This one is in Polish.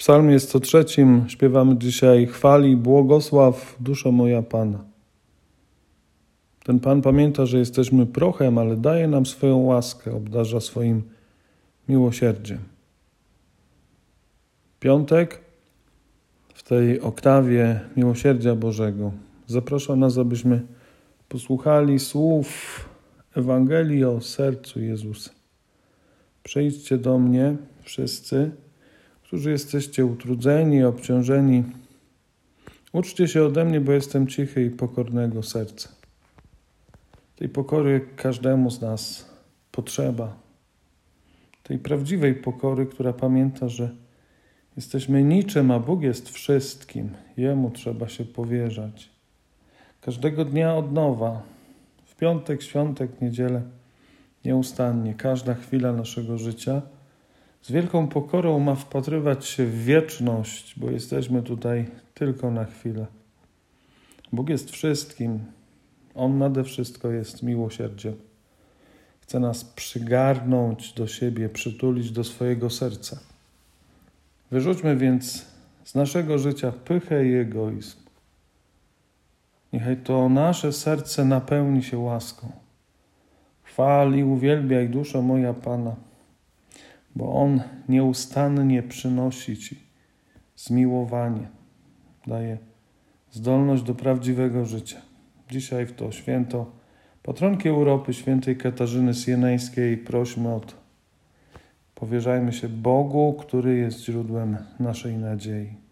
psalmie 103 śpiewamy dzisiaj chwali, błogosław duszo moja Pana. Ten Pan pamięta, że jesteśmy prochem, ale daje nam swoją łaskę, obdarza swoim miłosierdziem. Piątek w tej oktawie miłosierdzia Bożego zaprasza nas, abyśmy posłuchali słów Ewangelii o sercu Jezusa. Przyjdźcie do mnie wszyscy, którzy jesteście utrudzeni, obciążeni. Uczcie się ode mnie, bo jestem cichy i pokornego serca. Tej pokory każdemu z nas potrzeba. Tej prawdziwej pokory, która pamięta, że jesteśmy niczym, a Bóg jest wszystkim. Jemu trzeba się powierzać. Każdego dnia od nowa, w piątek, świątek, niedzielę, nieustannie, każda chwila naszego życia z wielką pokorą ma wpatrywać się w wieczność, bo jesteśmy tutaj tylko na chwilę. Bóg jest wszystkim. On nade wszystko jest miłosierdziem. Chce nas przygarnąć do siebie, przytulić do swojego serca. Wyrzućmy więc z naszego życia pychę i egoizm. Niechaj to nasze serce napełni się łaską. Chwal i uwielbiaj duszo moja Pana, bo On nieustannie przynosi Ci zmiłowanie, daje zdolność do prawdziwego życia. Dzisiaj w to święto patronki Europy, świętej Katarzyny Sieneńskiej, prośmy o to. Powierzajmy się Bogu, który jest źródłem naszej nadziei.